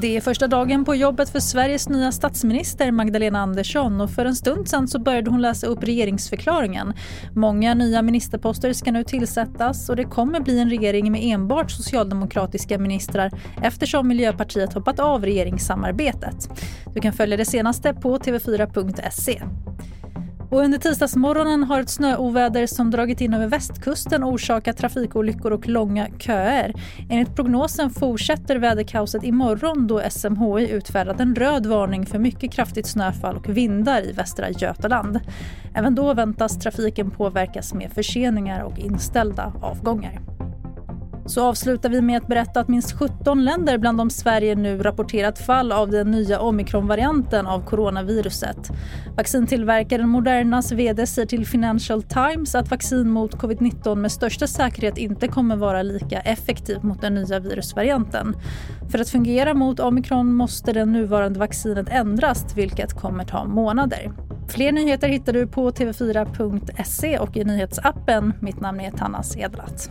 Det är första dagen på jobbet för Sveriges nya statsminister Magdalena Andersson och för en stund sedan så började hon läsa upp regeringsförklaringen. Många nya ministerposter ska nu tillsättas och det kommer bli en regering med enbart socialdemokratiska ministrar eftersom Miljöpartiet hoppat av regeringssamarbetet. Du kan följa det senaste på tv4.se. Och under tisdagsmorgonen har ett snöoväder som dragit in över västkusten orsakat trafikolyckor och långa köer. Enligt prognosen fortsätter väderkaoset imorgon då SMHI utfärdat en röd varning för mycket kraftigt snöfall och vindar i västra Götaland. Även då väntas trafiken påverkas med förseningar och inställda avgångar. Så avslutar vi med att berätta att minst 17 länder bland dem Sverige nu rapporterat fall av den nya omikronvarianten av coronaviruset. Vaccintillverkaren Modernas vd säger till Financial Times att vaccin mot covid-19 med största säkerhet inte kommer vara lika effektivt mot den nya virusvarianten. För att fungera mot omikron måste det nuvarande vaccinet ändras vilket kommer ta månader. Fler nyheter hittar du på tv4.se och i nyhetsappen. Mitt namn är Tanna Edlath.